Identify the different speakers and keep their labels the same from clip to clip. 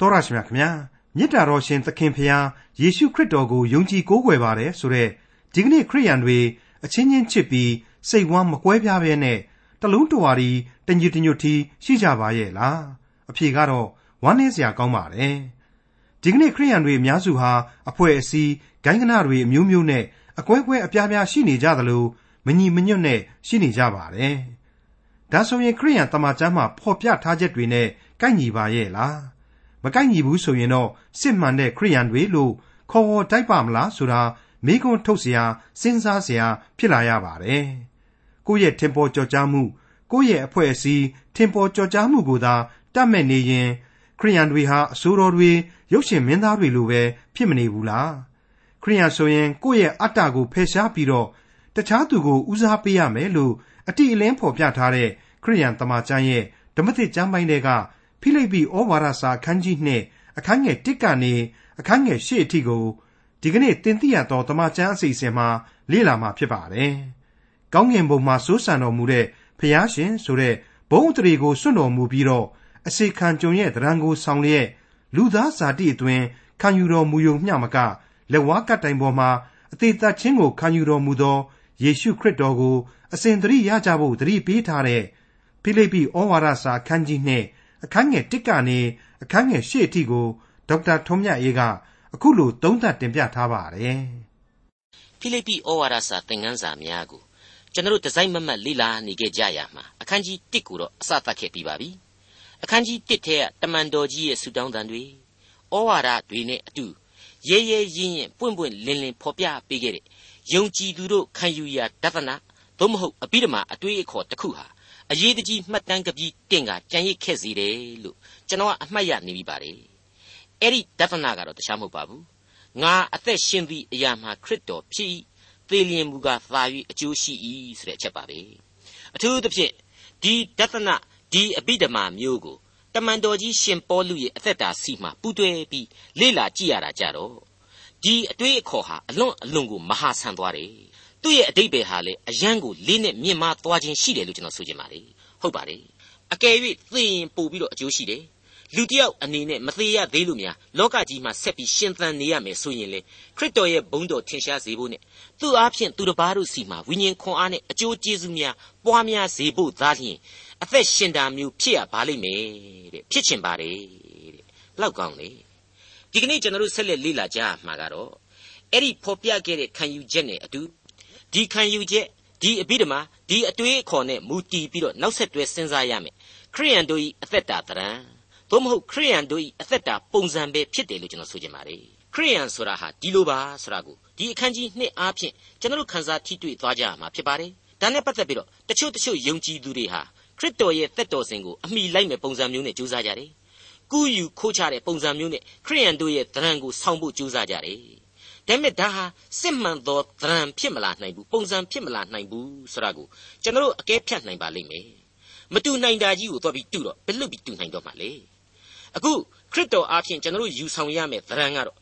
Speaker 1: တော်ရရှိမြခင်ဗျာမေတ္တာတော်ရှင်သခင်ဖျားယေရှုခရစ်တော်ကိုယုံကြည်ကိုးကွယ်ပါတယ်ဆိုတဲ့ဒီကနေ့ခရိယန်တွေအချင်းချင်းချစ်ပြီးစိတ်ဝမ်းမကွဲပြားဘဲနဲ့တလုံးတဝါဒီတညီတညွတ်တီရှိကြပါရဲ့လားအဖြေကတော့ဝမ်းနည်းစရာကောင်းပါတယ်ဒီကနေ့ခရိယန်တွေအများစုဟာအဖွဲ့အစည်းဂိုင်းကနတွေအမျိုးမျိုးနဲ့အကွဲကွဲအပြားပြားရှိနေကြသလိုမညီမညွတ်နဲ့ရှိနေကြပါတယ်ဒါဆိုရင်ခရိယန်တမန်ကျမ်းမှာဖော်ပြထားချက်တွေနဲ့ကိုက်ညီပါရဲ့လား မကိုက်ညီဘူးဆိုရင်တော့စစ်မှန်တဲ့ခရိယန်တွေလို့ခေါ်ဝေါ်တိုက်ပါမလားဆိုတာမိကွန်းထုတ်เสียစဉ်းစားเสียဖြစ်လာရပါတယ်ကိုယ့်ရဲ့ထင်ပေါ်ကြော်ကြားမှုကိုယ့်ရဲ့အဖွဲ့အစည်းထင်ပေါ်ကြော်ကြားမှုကိုသာတတ်မဲ့နေရင် ခရိယန်တွေဟာအစိုးရတွေရုပ်ရှင်မင်းသားတွေလိုပဲဖြစ်မနေဘူးလားခရိယန်ဆိုရင်ကိုယ့်ရဲ့အတ္တကိုဖယ်ရှားပြီးတော့တခြားသူကိုဦးစားပေးရမယ်လို့အတိအလင်းဖော်ပြထားတဲ့ခရိယန်တမန်ကျမ်းရဲ့ဓမ္မသစ်ကျမ်းပိုင်းတွေက ဖိလိပ္ပိဩဝါဒစာအခန်းကြီး2အခန်းငယ်1ကနေအခန်းငယ်8အထိကိုဒီကနေ့တင်ပြရသောတမန်ကျမ်းအစီအစဉ်မှာလေ့လာမှာဖြစ်ပါတယ်။ကောင်းကင်ဘုံမှာစိုးစံတော်မူတဲ့ဖျားရှင်ဆိုတဲ့ဘုံတရီကိုစွန့်တော်မူပြီးတော့အစေခံကြုံရဲ့တရံကိုဆောင်လျက်လူသားဇာတိအတွင်ခံယူတော်မူယုံမျှမကလက်ဝါးကတိုင်ပေါ်မှာအသေးသက်ချင်းကိုခံယူတော်မူသောယေရှုခရစ်တော်ကိုအစဉ်တရိရကြဖို့တရိပေးထားတဲ့ဖိလိပ္ပိဩဝါဒစာအခန်းကြီး2 အခန်းငယ်1ကနေအခန်းငယ်8အထိကိုဒေါက်တာထွန်းမြတ်အေးကအခုလိုသုံးသပ်တင်ပြထားပါတယ်
Speaker 2: ဖိလိပ္ပိဩဝါဒစာသင်ခန်းစာများကိုကျွန်တော်ဒီဇိုင်းမမတ်လေ့လာနေကြကြရမှာအခန်းကြီး1ကိုတော့အစသတ်ခဲ့ပြီးပါပြီအခန်းကြီး1ထဲကတမန်တော်ကြီးရဲ့ဆုတောင်းတန်တွေဩဝါဒတွေနဲ့အတူရဲရဲရင့်ရင့်ပွင့်ပွင့်လင်းလင်းဖော်ပြပေးခဲ့တဲ့ယုံကြည်သူတို့ခံယူရာဒသနာသို့မဟုတ်အပိဓမ္မာအတွေးအခေါ်တစ်ခုဟာ အရေးတကြီးမှတ်တမ်းကပြီးတင့်ကကြံရစ်ခဲ့စေတယ်လို့ကျွန်တော်ကအမှတ်ရနေပြီပါတယ်အဲ့ဒီဒသနာကတော့တခြားမဟုတ်ပါဘူးငါအသက်ရှင်သည့်အရာမှာခရစ်တော်ဖြစ်၏သေလျင်မူကားသာ၍အကျိုးရှိ၏ဆိုတဲ့အချက်ပါပဲအထူးသဖြင့်ဒီဒသနာဒီအပိဓမ္မာမျိုးကိုတမန်တော်ကြီးရှင်ပေါလုရဲ့အသက်တာစီမှာပူးတွဲပြီးလေ့လာကြည့်ရတာကြတော့ဒီအတွေ့အခေါ်ဟာအလွန်အလွန်ကိုမဟာဆန်သွားတယ် သူ့ရဲ့အတိတ်ပဲဟာလေအယံကိုလေးနဲ့မြင့်မားသွားခြင်းရှိတယ်လို့ကျွန်တော်ဆိုချင်ပါလေဟုတ်ပါတယ်အကယ်၍သိရင်ပို့ပြီးတော့အကျိုးရှိတယ်လူတယောက်အနေနဲ့မသေးရသေးလို့များလောကကြီးမှာဆက်ပြီးရှင်သန်နေရမယ်ဆိုရင်လေခရစ်တော်ရဲ့ဘုန်းတော်ထင်ရှားစေဖို့နဲ့သူ့အားဖြင့်သူတစ်ပါးတို့စီမှာဝိညာဉ်ခွန်အားနဲ့အကျိုးကျေးဇူးများပွားများစေဖို့သာလျှင်အသက်ရှင်တာမျိုးဖြစ်ရပါလိမ့်မယ်တဲ့ဖြစ်ချင်ပါတယ်တဲ့လောက်ကောင်းလေဒီကနေ့ကျွန်တော်တို့ဆက်လက်လေ့လာကြမှာကတော့အဲ့ဒီဖော်ပြခဲ့တဲ့ခံယူချက်နဲ့အတူ ဒီခံယူချက်ဒီအဘိဓမ္မာဒီအတွေးအခေါ်နဲ့မူတည်ပြီးတော့နောက်ဆက်တွဲစဉ်းစားရမယ်ခရိယန်တို့၏အသက်တာတရံသို့မဟုတ်ခရိယန်တို့၏အသက်တာပုံစံပဲဖြစ်တယ်လို့ကျွန်တော်ဆိုချင်ပါတယ်ခရိယန်ဆိုတာဟာဒီလိုပါဆိုတာကိုဒီအခန်းကြီးနှစ်အားဖြင့်ကျွန်တော်တို့ခန်းစားထိတွေ့သွားကြရမှာဖြစ်ပါတယ်ဒါနဲ့ပတ်သက်ပြီးတော့တချို့တချို့ယုံကြည်သူတွေဟာခရစ်တော်ရဲ့သက်တော်စင်ကိုအမိလိုက်မဲ့ပုံစံမျိုးနဲ့ကြိုးစားကြတယ်ကူးယူခိုးချတဲ့ပုံစံမျိုးနဲ့ခရိယန်တို့ရဲ့တရံကိုဆောင်းဖို့ကြိုးစားကြတယ် ဒါပေမဲ့ဒါဟာစစ်မှန်သောသဏ္ဍာန်ဖြစ်မလာနိုင်ဘူးပုံစံဖြစ်မလာနိုင်ဘူးဆိုတာကိုကျွန်တော်တို့အကဲဖြတ်နိုင်ပါလိမ့်မယ်မတူနိုင်တာကြီးကိုသွားပြီးတူတော့ဘယ်လို့ပြီးတူနိုင်တော့မှာလဲအခုခရစ်တော်အားဖြင့်ကျွန်တော်တို့ယူဆောင်ရမယ့်သဏ္ဍာန်ကတော့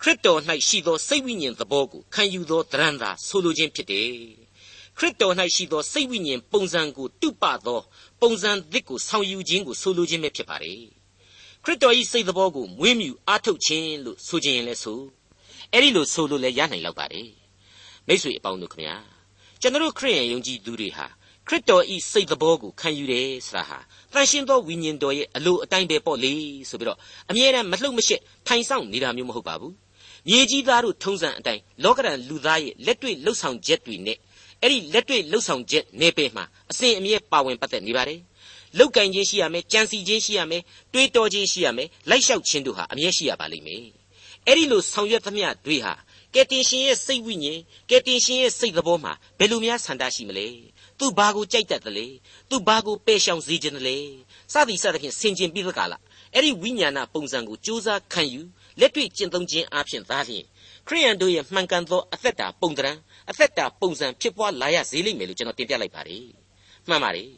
Speaker 2: ခရစ်တော်၌ရှိသောစိတ်ဝိညာဉ်သဘောကိုခံယူသောသဏ္ဍာန်သာဆိုလိုခြင်းဖြစ်တယ်ခရစ်တော်၌ရှိသောစိတ်ဝိညာဉ်ပုံစံကိုတုပသောပုံစံသစ်ကိုဆောင်ယူခြင်းကိုဆိုလိုခြင်းပဲဖြစ်ပါတယ်ခရစ်တော်၏စိတ်သဘောကိုမွေးမြူအားထုတ်ခြင်းလို့ဆိုခြင်းရင်လည်းဆို အဲ့ဒီလိုဆိုလို့လည်းရနိုင်လောက်ပါတယ်မိတ်ဆွေအပေါင်းတို့ခမညာကျွန်တော်ခရစ်ယာန်ယုံကြည်သူတွေဟာခရစ်တော်ဤစိတ်သဘောကိုခံယူတယ်ဆိုတာဟာတန်ရှင်းသောဝိညာဉ်တော်ရဲ့အလိုအတိုင်းပဲပေါ့လေဆိုပြီးတော့အမြဲတမ်းမလှုပ်မရှက်ထိုင်ဆောင်နေတာမျိုးမဟုတ်ပါဘူးမြေကြီးသားတို့ထုံးစံအတိုင်းလောကရန်လူသားရဲ့လက်တွေ့လှုပ်ဆောင်ချက်တွေနဲ့အဲ့ဒီလက်တွေ့လှုပ်ဆောင်ချက်နေပယ်မှာအစဉ်အမြဲပါဝင်ပတ်သက်နေပါတယ်လောက်ကင်ခြင်းရှိရမယ်ကြံစီခြင်းရှိရမယ်တွေးတောခြင်းရှိရမယ်လိုက်လျှောက်ခြင်းတို့ဟာအမြဲရှိရပါလိမ့်မယ် အဲ့ဒီလိုဆောင်ရွက်သမျှတွေဟာကယ်တင်ရှင်ရဲ့စိတ်ဝိညာဉ်ကယ်တင်ရှင်ရဲ့စိတ်သဘောမှာဘယ်လိုများဆန္ဒရှိမလဲသူဘာကိုကြိုက်တတ်တယ်လဲသူဘာကိုပယ်ရှောင်စေခြင်းလဲစသည်စသဖြင့်ဆင်ခြင်ပြီးသကလားအဲ့ဒီဝိညာဏပုံစံကိုစူးစမ်းခံယူလက်တွေ့ကျင့်သုံးခြင်းအပြင်သားလျှင်ခရိယန်တို့ရဲ့မှန်ကန်သောအသက်တာပုံတံအသက်တာပုံစံဖြစ်ပွားလာရစေလိမ့်မယ်လို့ကျွန်တော်တင်ပြလိုက်ပါတယ်မှန်ပါတယ်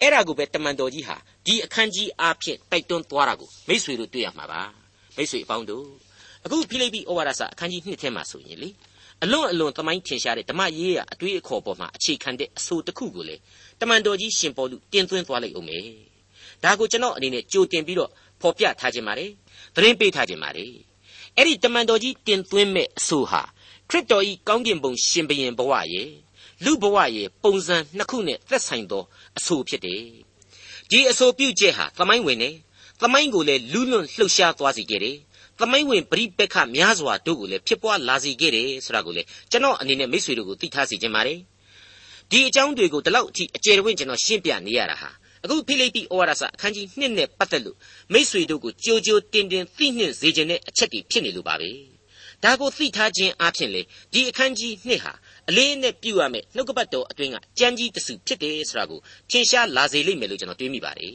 Speaker 2: အဲ့ဒါကိုပဲတမန်တော်ကြီးဟာဒီအခန်းကြီးအဖြစ်တိုက်တွန်းသွားတာကိုမိษွေတို့တွေ့ရမှာပါမိษွေအပေါင်းတို့ အခုဖိလိပ္ပိဩဝါဒစာအခန်းကြီး2ထဲမှာဆိုရင်လေအလွန်အလွန်သမိုင်းထင်ရှားတဲ့ဓမ္မရေးရအတွေ့အခေါ်ပေါ်မှာအခြေခံတဲ့အဆိုတစ်ခုကိုလေတမန်တော်ကြီးရှင်ပေါလုတင်သွင်းသွားလိုက်အောင်မယ်ဒါကိုကျွန်တော်အနေနဲ့ကြိုတင်ပြီးတော့ဖော်ပြထားခြင်းပါတယ်သတင်းပေးထားခြင်းပါတယ်အဲ့ဒီတမန်တော်ကြီးတင်သွင်းမဲ့အဆိုဟာခရစ်တော်ဤကောင်းကင်ဘုံရှင်ဘရင်ဘဝရဲ့လူဘဝရဲ့ပုံစံနှစ်ခုနဲ့သက်ဆိုင်သောအဆိုဖြစ်တယ်ဒီအဆိုပြုချက်ဟာသမိုင်းဝင်နေသမိုင်းကိုလည်းလူးလွန့်လှုပ်ရှားသွားစေခဲ့တယ် သမိုင်းဝင်ပရိပက္ခများစွာတို့ကိုလည်းဖြစ်ပွားလာစေခဲ့တယ်ဆိုတာကိုလည်းကျွန်တော်အနေနဲ့မိတ်ဆွေတို့ကိုသိထားစေချင်ပါတယ်ဒီအကြောင်းတွေကိုဒီလောက်အထိအကျယ်တဝင့်ကျွန်တော်ရှင်းပြနေရတာဟာအခုဖိလိပ္ပိဩဝါဒစာအခန်းကြီး1နဲ့ပတ်သက်လို့မိษွေတို့ကိုကြိုကြိုတင်တင်သိနှင့်စေခြင်းတဲ့အချက်တွေဖြစ်နေလို့ပါပဲဒါကိုသိထားခြင်းအပြင်လေဒီအခန်းကြီး2ဟာအလေးနဲ့ပြုရမယ်နှုတ်ကပတ်တော်အတွင်းကကြမ်းကြီးတစုဖြစ်တယ်ဆိုတာကိုထင်ရှားလာစေလိမ့်မယ်လို့ကျွန်တော်တွေးမိပါတယ်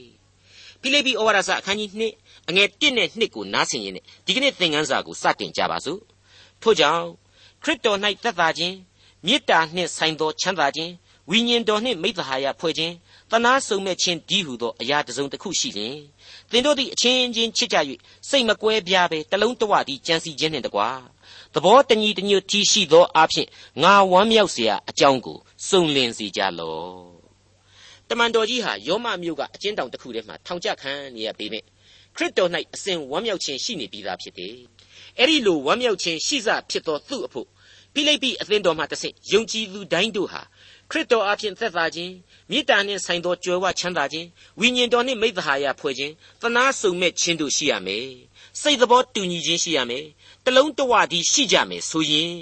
Speaker 2: ဖိလိပ္ပိဩဝါဒစာအခန်းကြီး2 အငယ်1နဲ့2ကိုနားဆင်ရင်းနဲ့ဒီကနေ့သင်ခန်းစာကိုစတင်ကြပါစို့ထို့ကြောင့်ခရစ်တော်၌သက်သာခြင်းမေတ္တာနှင့်ဆိုင်သောချမ်းသာခြင်းဝိညာဉ်တော်နှင့်မိသဟာယဖွဲ့ခြင်းတနာစုံမဲ့ခြင်းဒီဟုသောအရာတစ်စုံတစ်ခုရှိလျင်သင်တို့သည်အချင်းချင်းချစ်ကြ၍စိတ်မကွဲပြားပဲတလုံးတဝတည်းကြံစီခြင်းနှင့်တကွာသဘောတညီတညွတ်တီရှိသောအဖြစ်ငါဝမ်းမြောက်เสียအကြောင်းကိုစုံလင်စေကြလော့တမန်တော်ကြီးဟာယောမမြို့ကအချင်းတောင်တစ်ခုထဲမှာထောင်ချခံနေရပေမဲ့ ခရစ်တော်၌အစဉ်ဝမ်းမြောက်ခြင်းရှိနေပြီးသားဖြစ်တယ်အဲ့ဒီလိုဝမ်းမြောက်ခြင်းရှိစဖြစ်သောသူ့အဖို့ဖိလိပ္ပိအသင်းတော်မှတဆင့်ယုံကြည်သူတိုင်းတို့ဟာခရစ်တော်အဖင်သက်သာခြင်းမေတ္တာနှင့်ဆိုင်သောကြွယ်ဝချမ်းသာခြင်းဝိညာဉ်တော်နှင့်မိတ္တဟာယဖွဲ့ခြင်းသနာစုံမဲ့ခြင်းတို့ရှိရမယ်စိတ်တော်တူညီခြင်းရှိရမယ်တလုံးတဝတည်းရှိကြမယ်ဆိုရင်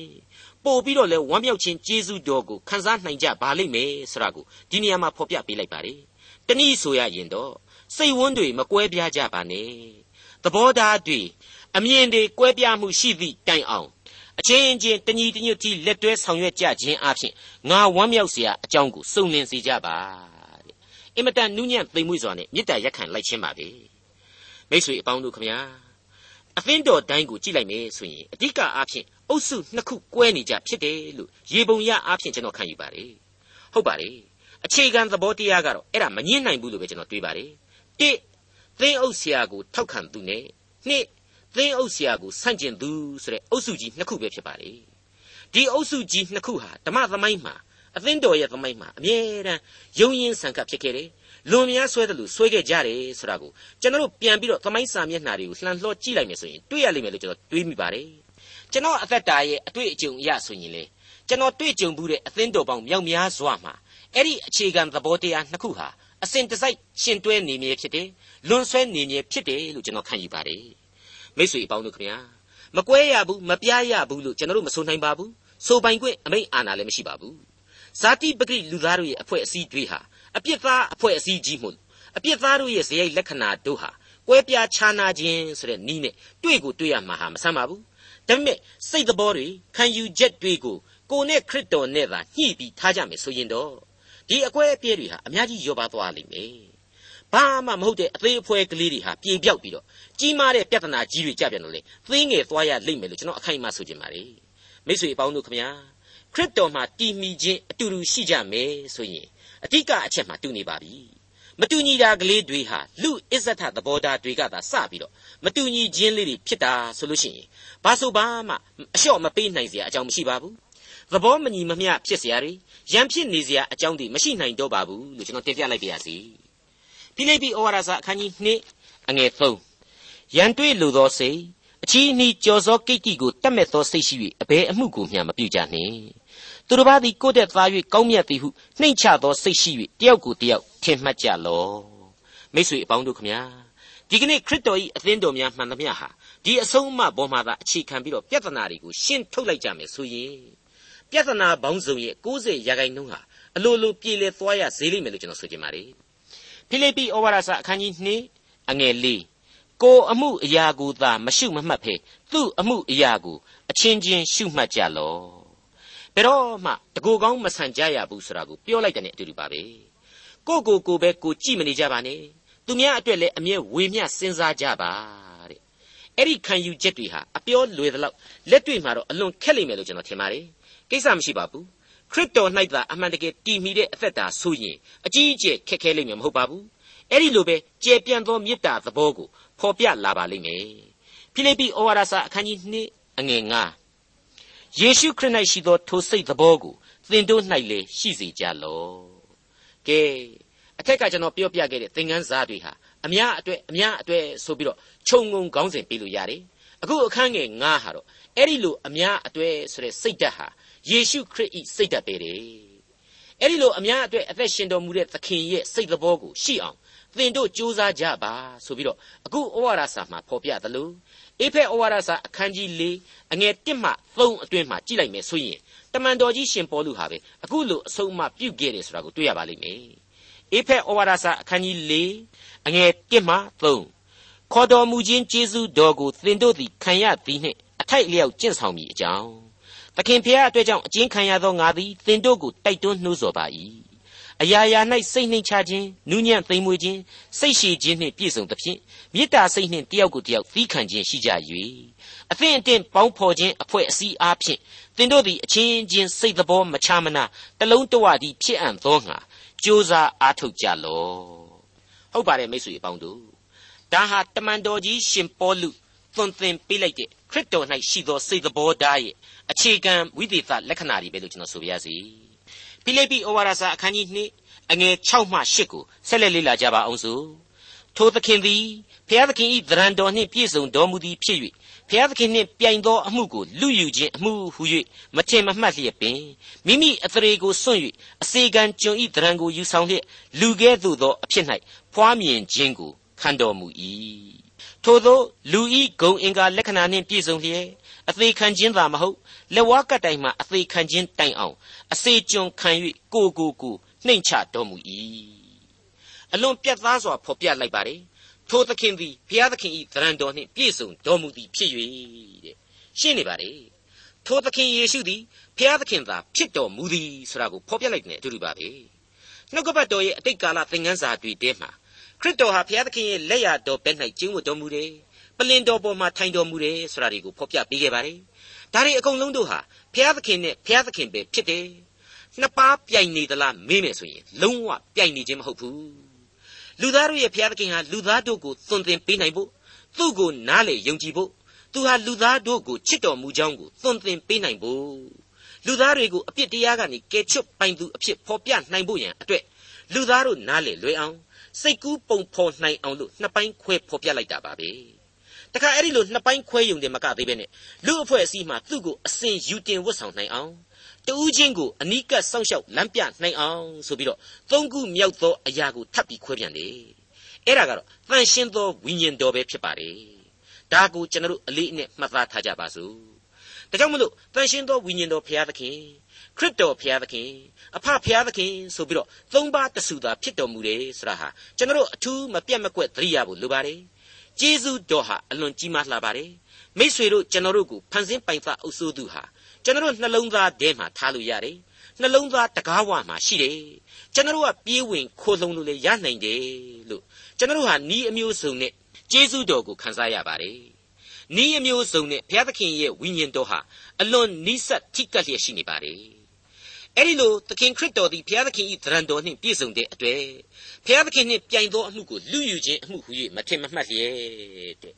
Speaker 2: ပို့ပြီးတော့လဲဝမ်းမြောက်ခြင်းကျေးဇူးတော်ကိုခံစားနိုင်ကြပါလိမ့်မယ်ဆိုတာကိုဒီနေရာမှာဖော်ပြပေးလိုက်ပါတယ်တနည်းဆိုရရင်တော့ စိတ်ဝန်းတွေမကွဲပြားကြပါနဲ့သဘောထားတွေအမြင်တွေကွဲပြားမှုရှိသည့်တိုင်အောင်အချင်းချင်းတညီတညွတ်တီလက်တွဲဆောင်ရွက်ကြခြင်းအပြင်ငါဝမ်းမြောက်เสียအကြောင်းကိုစုံလင်စေကြပါတဲ့အင်မတန်နူးညံ့သိမ်မွေ့စွာနဲ့မေတ္တာရက်ခံလိုက်ခြင်းပါပဲမိတ်ဆွေအပေါင်းတို့ခမညာအသင်းတော်တိုင်းကိုကြည့်လိုက်မယ်ဆိုရင်အဓိကအားဖြင့်အုပ်စုနှစ်ခုကွဲနေကြဖြစ်တယ်လို့ရေပုံရအားဖြင့်ကျွန်တော်ခံယူပါတယ်ဟုတ်ပါတယ်အခြေခံသဘောတရားကတော့အဲ့ဒါမငင်းနိုင်ဘူးလို့ပဲကျွန်တော်တွေးပါတယ် ၁သင်းအုပ်ဆရာကိုထောက်ခံသူနဲ့နှစ်သင်းအုပ်ဆရာကိုဆန့်ကျင်သူဆိုတဲ့အုပ်စုကြီးနှစ်ခုပဲဖြစ်ပါတယ်ဒီအုပ်စုကြီးနှစ်ခုဟာဓမ္မသမိုင်းမှာအသင်းတော်ရဲ့သမိုင်းမှာအမြဲတမ်းယုံရင်ဆန်ကပ်ဖြစ်ခဲ့တယ်လွန်များဆွဲတယ်လို့ဆွဲခဲ့ကြတယ်ဆိုတာကိုကျွန်တော်တို့ပြန်ပြီးတော့သမိုင်းစာမျက်နှာတွေကိုလှန်လှောကြည့်လိုက်မယ်ဆိုရင်တွေ့ရလိမ့်မယ်လို့ကျွန်တော်တွေးမိပါတယ်ကျွန်တော်အသက်တာရဲ့အတွေ့အကြုံအရဆိုရင်လေကျွန်တော်တွေ့ကြုံမှုတဲ့အသင်းတော်ပေါင်းမြောက်များစွာမှာအဲ့ဒီအခြေခံသဘောတရားနှစ်ခုဟာ အစဉ်တစိုက်ရှင်တွဲနေမြဲဖြစ်တယ်လွန်ဆွဲနေမြဲဖြစ်တယ်လို့ကျွန်တော်ခံယူပါတယ်မိတ်ဆွေအပေါင်းတို့ခင်ဗျာမကွဲရဘူးမပြားရဘူးလို့ကျွန်တော်တို့မဆိုနိုင်ပါဘူးဆိုပိုင်ခွင့်အမိန့်အာဏာလည်းမရှိပါဘူးဇာတိပဂိလူသားတို့ရဲ့အဖွဲ့အစည်းတွေဟာအပြစ်သားအဖွဲ့အစည်းကြီးမို့အပြစ်သားတို့ရဲ့ဇယိုက်လက္ခဏာတို့ဟာကွဲပြားခြားနာခြင်းဆိုတဲ့နီးနဲ့တွေ့ကိုတွေ့ရမှာဟာမဆန်းပါဘူးဒါပေမဲ့စိတ်တော်တွေခံယူချက်တွေကိုကိုနဲ့ခရစ်တော်နဲ့သာညှိပြီးထားကြမယ်ဆိုရင်တော့ ဒီအကွဲအပြဲတွေဟာအများကြီးရောပါသွားလိမ့်မယ်ဘာမှမဟုတ်တဲ့အသေးအဖွဲကလေးတွေဟာပြေပြောက်ပြီးတော့ကြီးမားတဲ့ပြဿနာကြီးတွေကြပြန်တော့လေသိငယ်သွားရလိမ့်မယ်လို့ကျွန်တော်အခိုင်အမာဆိုချင်ပါ रे မိတ်ဆွေအပေါင်းတို့ခမညာခရစ်တော်မှာတည်မီခြင်းအတူတူရှိကြမယ်ဆိုရင်အဓိကအချက်မှာတူနေပါပြီမတူညီတာကလေးတွေဟာလူအစ္ဆထသဘောထားတွေကသာစပြီးတော့မတူညီခြင်းလေးတွေဖြစ်တာဆိုလို့ရှိရင်ဘာဆိုဘာမှအလျှော့မပေးနိုင်စရာအကြောင်းမရှိပါဘူးသဘောမညီမမျှဖြစ်စရာတွေ ရန်ဖြစ်နေစရာအကြောင်းတွေမရှိနိုင်တော့ပါဘူးလို့ကျွန်တော်တင်ပြလိုက်ပါရစေ။ဖိလိပ္ပိဩဝါဒစာအခန်းကြီး2အငယ်3ရန်တွေ့လိုသောစိတ်အချီးနှီးကြော်စောကိတ္တိကိုတတ်မဲ့သောစိတ်ရှိ၍အဘယ်အမှုကိုမျှမပြုကြနှင့်။သူတစ်ပါးသည်ကိုယ့်တဲ့သား၍ကောင်းမြတ်သည်ဟုနှိမ့်ချသောစိတ်ရှိ၍တယောက်ကိုတယောက်ထင်မှတ်ကြလော။မိတ်ဆွေအပေါင်းတို့ခမညာဒီကနေ့ခရစ်တော်၏အသင်းတော်များမှန်သမျှဟာဒီအဆုံးအမပေါ်မှာသာအခြေခံပြီးတော့ပြဿနာတွေကိုရှင်းထုတ်လိုက်ကြမယ်ဆိုရင် ပြဿနာပေါင်းစုံရဲ့90ရာခိုင်နှုန်းဟာအလိုလိုပြေလည်သွားရစေလိမ့်မယ်လို့ကျွန်တော်ဆိုချင်ပါတယ်ဖိလိပ္ပိဩဝါဒစာအခန်းကြီး2အငယ်4ကိုအမှုအရာကိုသာမရှုမမှတ်ဖဲသူ့အမှုအရာကိုအချင်းချင်းရှုမှတ်ကြလော့ဘယ်တော့မှတကူကောင်းမဆန်ကြရဘူးဆိုတာကိုပြောလိုက်တဲ့အတူတူပါပဲကိုကိုကိုပဲကိုကြည့်မနေကြပါနဲ့သူများအတွက်လည်းအမြဲဝေမျှစဉ်းစားကြပါတဲ့ အဲ့ဒီခံယူချက်တွေဟာအပြောလွယ်သလောက်လက်တွေ့မှာတော့အလွန်ခက်လိမ့်မယ်လို့ကျွန်တော်ထင်ပါတယ်ကိစ္စမရှိပါဘူးခရစ်တော်၌သာအမှန်တကယ်တည်မီတဲ့အသက်တာဆိုရင်အကြီးအကျယ်ခက်ခဲလိမ့်မယ်မဟုတ်ပါဘူးအဲ့ဒီလိုပဲကျေပြန့်သောမေတ္တာသဘောကိုဖော်ပြလာပါလိမ့်မယ်ဖိလိပ္ပိဩဝါဒစာအခန်းကြီး2အငယ်9ယေရှုခရစ်၌ရှိသောထိုစိတ်သဘောကိုသင်တို့၌လည်းရှိစေကြလော့ကဲအထက်ကကျွန်တော်ပြောပြခဲ့တဲ့သင်ခန်းစာတွေဟာ အများအတွက်အများအတွက်ဆိုပြီးတော့ခြုံငုံခေါင်းစဉ်ပေးလို့ရတယ်အခုအခန်းငယ်9ဟာတော့အဲ့ဒီလိုအများအတွက်ဆိုတဲ့စိတ်ဓာတ်ဟာယေရှုခရစ်ဤစိတ်ဓာတ်ပဲတဲ့အဲ့ဒီလိုအများအတွက်အသက်ရှင်တော်မူတဲ့သခင်ရဲ့စိတ်သဘောကိုရှိအောင်သင်တို့ကြိုးစားကြပါဆိုပြီးတော့အခုဩဝါဒစာမှာဖော်ပြသလိုအေဖက်ဩဝါဒစာအခန်းကြီး၄အငယ်1မှ3အတွင်းမှာကြည့်လိုက်မယ်ဆိုရင်တမန်တော်ကြီးရှင်ပေါလုဟာပဲအခုလိုအဆုံးအမပြုတ်ခဲ့တယ်ဆိုတာကိုတွေ့ရပါလိမ့်မယ် အေဖက်ဩဝါဒစာအခန်းကြီး၄အငယ်1မှ3ခေါ်တော်မူခြင်းကျေးဇူးတော်ကိုသင်တို့သည်ခံရသည်နှင့်အထိုက်လျောက်ကျင့်ဆောင်မိအကြောင်းသခင်ဖျားအတွက်ကြောင့်အကျဉ်းခံရသောငါသည်သင်တို့ကိုတိုက်တွန်းနှိုးဆော်ပါ၏အရာရာ၌စိတ်နှိမ်ချခြင်းနူးညံ့သိမ်မွေ့ခြင်းစိတ်ရှည်ခြင်းနှင့်ပြည့်စုံသဖြင့်မေတ္တာစိတ်နှင့်တယောက်ကိုတယောက်သီးခံခြင်းရှိကြ၍အသင်အတင့်ပေါင်းဖော်ခြင်းအဖွဲ့အစည်းအားဖြင့်သင်တို့သည်အချင်းချင်းစိတ်သဘောမချမနာတလုံးတဝတည်းဖြစ်အံ့သောငါ ကြိုးစားအားထုတ်ကြလော့ဟုတ်ပါတယ်မိတ်ဆွေအပေါင်းတို့ဒါဟာတမန်တော်ကြီးရှင်ပေါလုသွန်သင်ပေးလိုက်တဲ့ခရစ်တော်၌ရှိသောစိတ်သဘောဓာတ်ရဲ့အခြေခံဝိသေသလက္ခဏာတွေပဲလို့ကျွန်တော်ဆိုပြရစီဖိလိပ္ပိဩဝါဒစာအခန်းကြီး2အငယ်6မှ8ကိုဆက်လက်လေ့လာကြပါအောင်စို့ထိုသခင်သည်ဖျားသခင်ဤသရံတော်နှင့်ပြည့်စုံတော်မူသည်ဖြစ်၍ ဖျားသခင်နှင့်ပြိုင်သောအမှုကိုလူယူခြင်းအမှုဟု၍မထင်မမှတ်လျက်ပင်မိမိအသရေကိုစွန့်၍အစေခံကျွန်ဤသရံကိုယူဆောင်လျက်လူကဲ့သို့သောအဖြစ်၌ဖွားမြင်ခြင်းကိုခံတော်မူ၏ထိုသောလူဤဂုံအင်္ဂါလက္ခဏာနှင့်ပြည့်စုံလျက်အသေးခံခြင်းသာမဟုတ်လက်ဝါးကတိုင်မှအသေးခံခြင်းတိုင်အောင်အစေကျွန်ခံ၍ကိုကိုကိုနှိမ့်ချတော်မူ၏အလွန်ပြတ်သားစွာဖော်ပြလိုက်ပါတယ် ထိုသခင်သည်ဘုရားသခင်ဤသရံတော်နှင့်ပြည့်စုံတော်မူသည်ဖြစ်၍တဲ့ရှင်းနေပါတယ်ထိုသခင်ယေရှုသည်ဘုရားသခင်သာဖြစ်တော်မူသည်ဆိုတာကိုဖော်ပြလိုက်တဲ့အတူတူပါပဲနှုတ်ကပတ်တော်ရဲ့အတိတ်ကာလသင်ခန်းစာတွေထဲမှာခရစ်တော်ဟာဘုရားသခင်ရဲ့လက်ရတော်ဘက်၌ကျင့်ဝတ်တော်မူတယ်ပလင်တော်ပေါ်မှာထိုင်တော်မူတယ်ဆိုတာတွေကိုဖော်ပြပေးခဲ့ပါတယ်ဒါတွေအကုန်လုံးတို့ဟာဘုရားသခင်နဲ့ဘုရားသခင်ပဲဖြစ်တယ်နှစ်ပါးပြိုင်နေသလားမေးမယ်ဆိုရင်လုံးဝပြိုင်နေခြင်းမဟုတ်ဘူး လူသားတို့ရဲ့ဘုရားသခင်ဟာလူသားတို့ကိုသွန်သင်ပေးနိုင်ဖို့သူ့ကိုနားလေယုံကြည်ဖို့သူဟာလူသားတို့ကိုချစ်တော်မူကြောင်းကိုသွန်သင်ပေးနိုင်ဖို့လူသားတွေကိုအပြစ်တရားကနေကယ်ချွတ်ပိုင်သူအဖြစ်ဖော်ပြနိုင်ဖို့ရန်အတွက်လူသားတို့နားလေလွယ်အောင်စိတ်ကူးပုံဖော်နိုင်အောင်လို့နှစ်ပိုင်းခွဲဖော်ပြလိုက်တာပါပဲတခါအဲ့ဒီလိုနှစ်ပိုင်းခွဲယုံတယ်မကသေးပဲနဲ့လူအဖွဲ့အစည်းမှသူ့ကိုအစဉ်ယူတင်ဝတ်ဆောင်နိုင်အောင် တူးချင်းကိုအနီးကပ်စောင့်ရှောက်လမ်းပြနိုင်အောင်ဆိုပြီးတော့သုံးခုမြောက်သောအရာကိုထပ်ပြီးခွဲပြန်တယ်အဲ့ဒါကတော့တန်ရှင်းသောဝိညာဉ်တော်ပဲဖြစ်ပါတယ်ဒါကိုကျွန်တော်တို့အလေးအနက်မှတ်သားထားကြပါစို့ဒါကြောင့်မလို့တန်ရှင်းသောဝိညာဉ်တော်ဘုရားသခင်ခရစ်တော်ဘုရားသခင်အဖဘုရားသခင်ဆိုပြီးတော့သုံးပါးတဆူသာဖြစ်တော်မူတယ်ဆိုတာဟာကျွန်တော်တို့အထူးမပြတ်မကွက်သတိရဖို့လိုပါတယ်ကျေးဇူးတော်ဟာအလွန်ကြီးမားလှပါတယ်မိษွေတို့ကျွန်တော်တို့ကိုဖန်ဆင်းပိုင်သားအုပ်စိုးသူဟာ ကျွန်တော်တို့နှလုံးသားထဲမှာထားလို့ရတယ်နှလုံးသားတကားဝမှာရှိတယ်ကျွန်တော်တို့ကပြေးဝင်ခိုးလုံလို့လည်းရနိုင်တယ်လို့ကျွန်တော်တို့ဟာဤအမျိုးစုံနဲ့ကျေးဇူးတော်ကိုခံစားရပါတယ်ဤအမျိုးစုံနဲ့ဘုရားသခင်ရဲ့ဝိညာဉ်တော်ဟာအလွန်နိစ္စထိကပ်လျက်ရှိနေပါတယ်အဲ့ဒီလိုသခင်ခရစ်တော်သည်ဘုရားသခင်၏သရံတော်နှင့်ပြည့်စုံတဲ့အတွက်ဘုရားသခင်နှင့်ပြိုင်သောအမှုကိုလူယူခြင်းအမှုဟူ၍မထင်မမှတ်လျက်တဲ့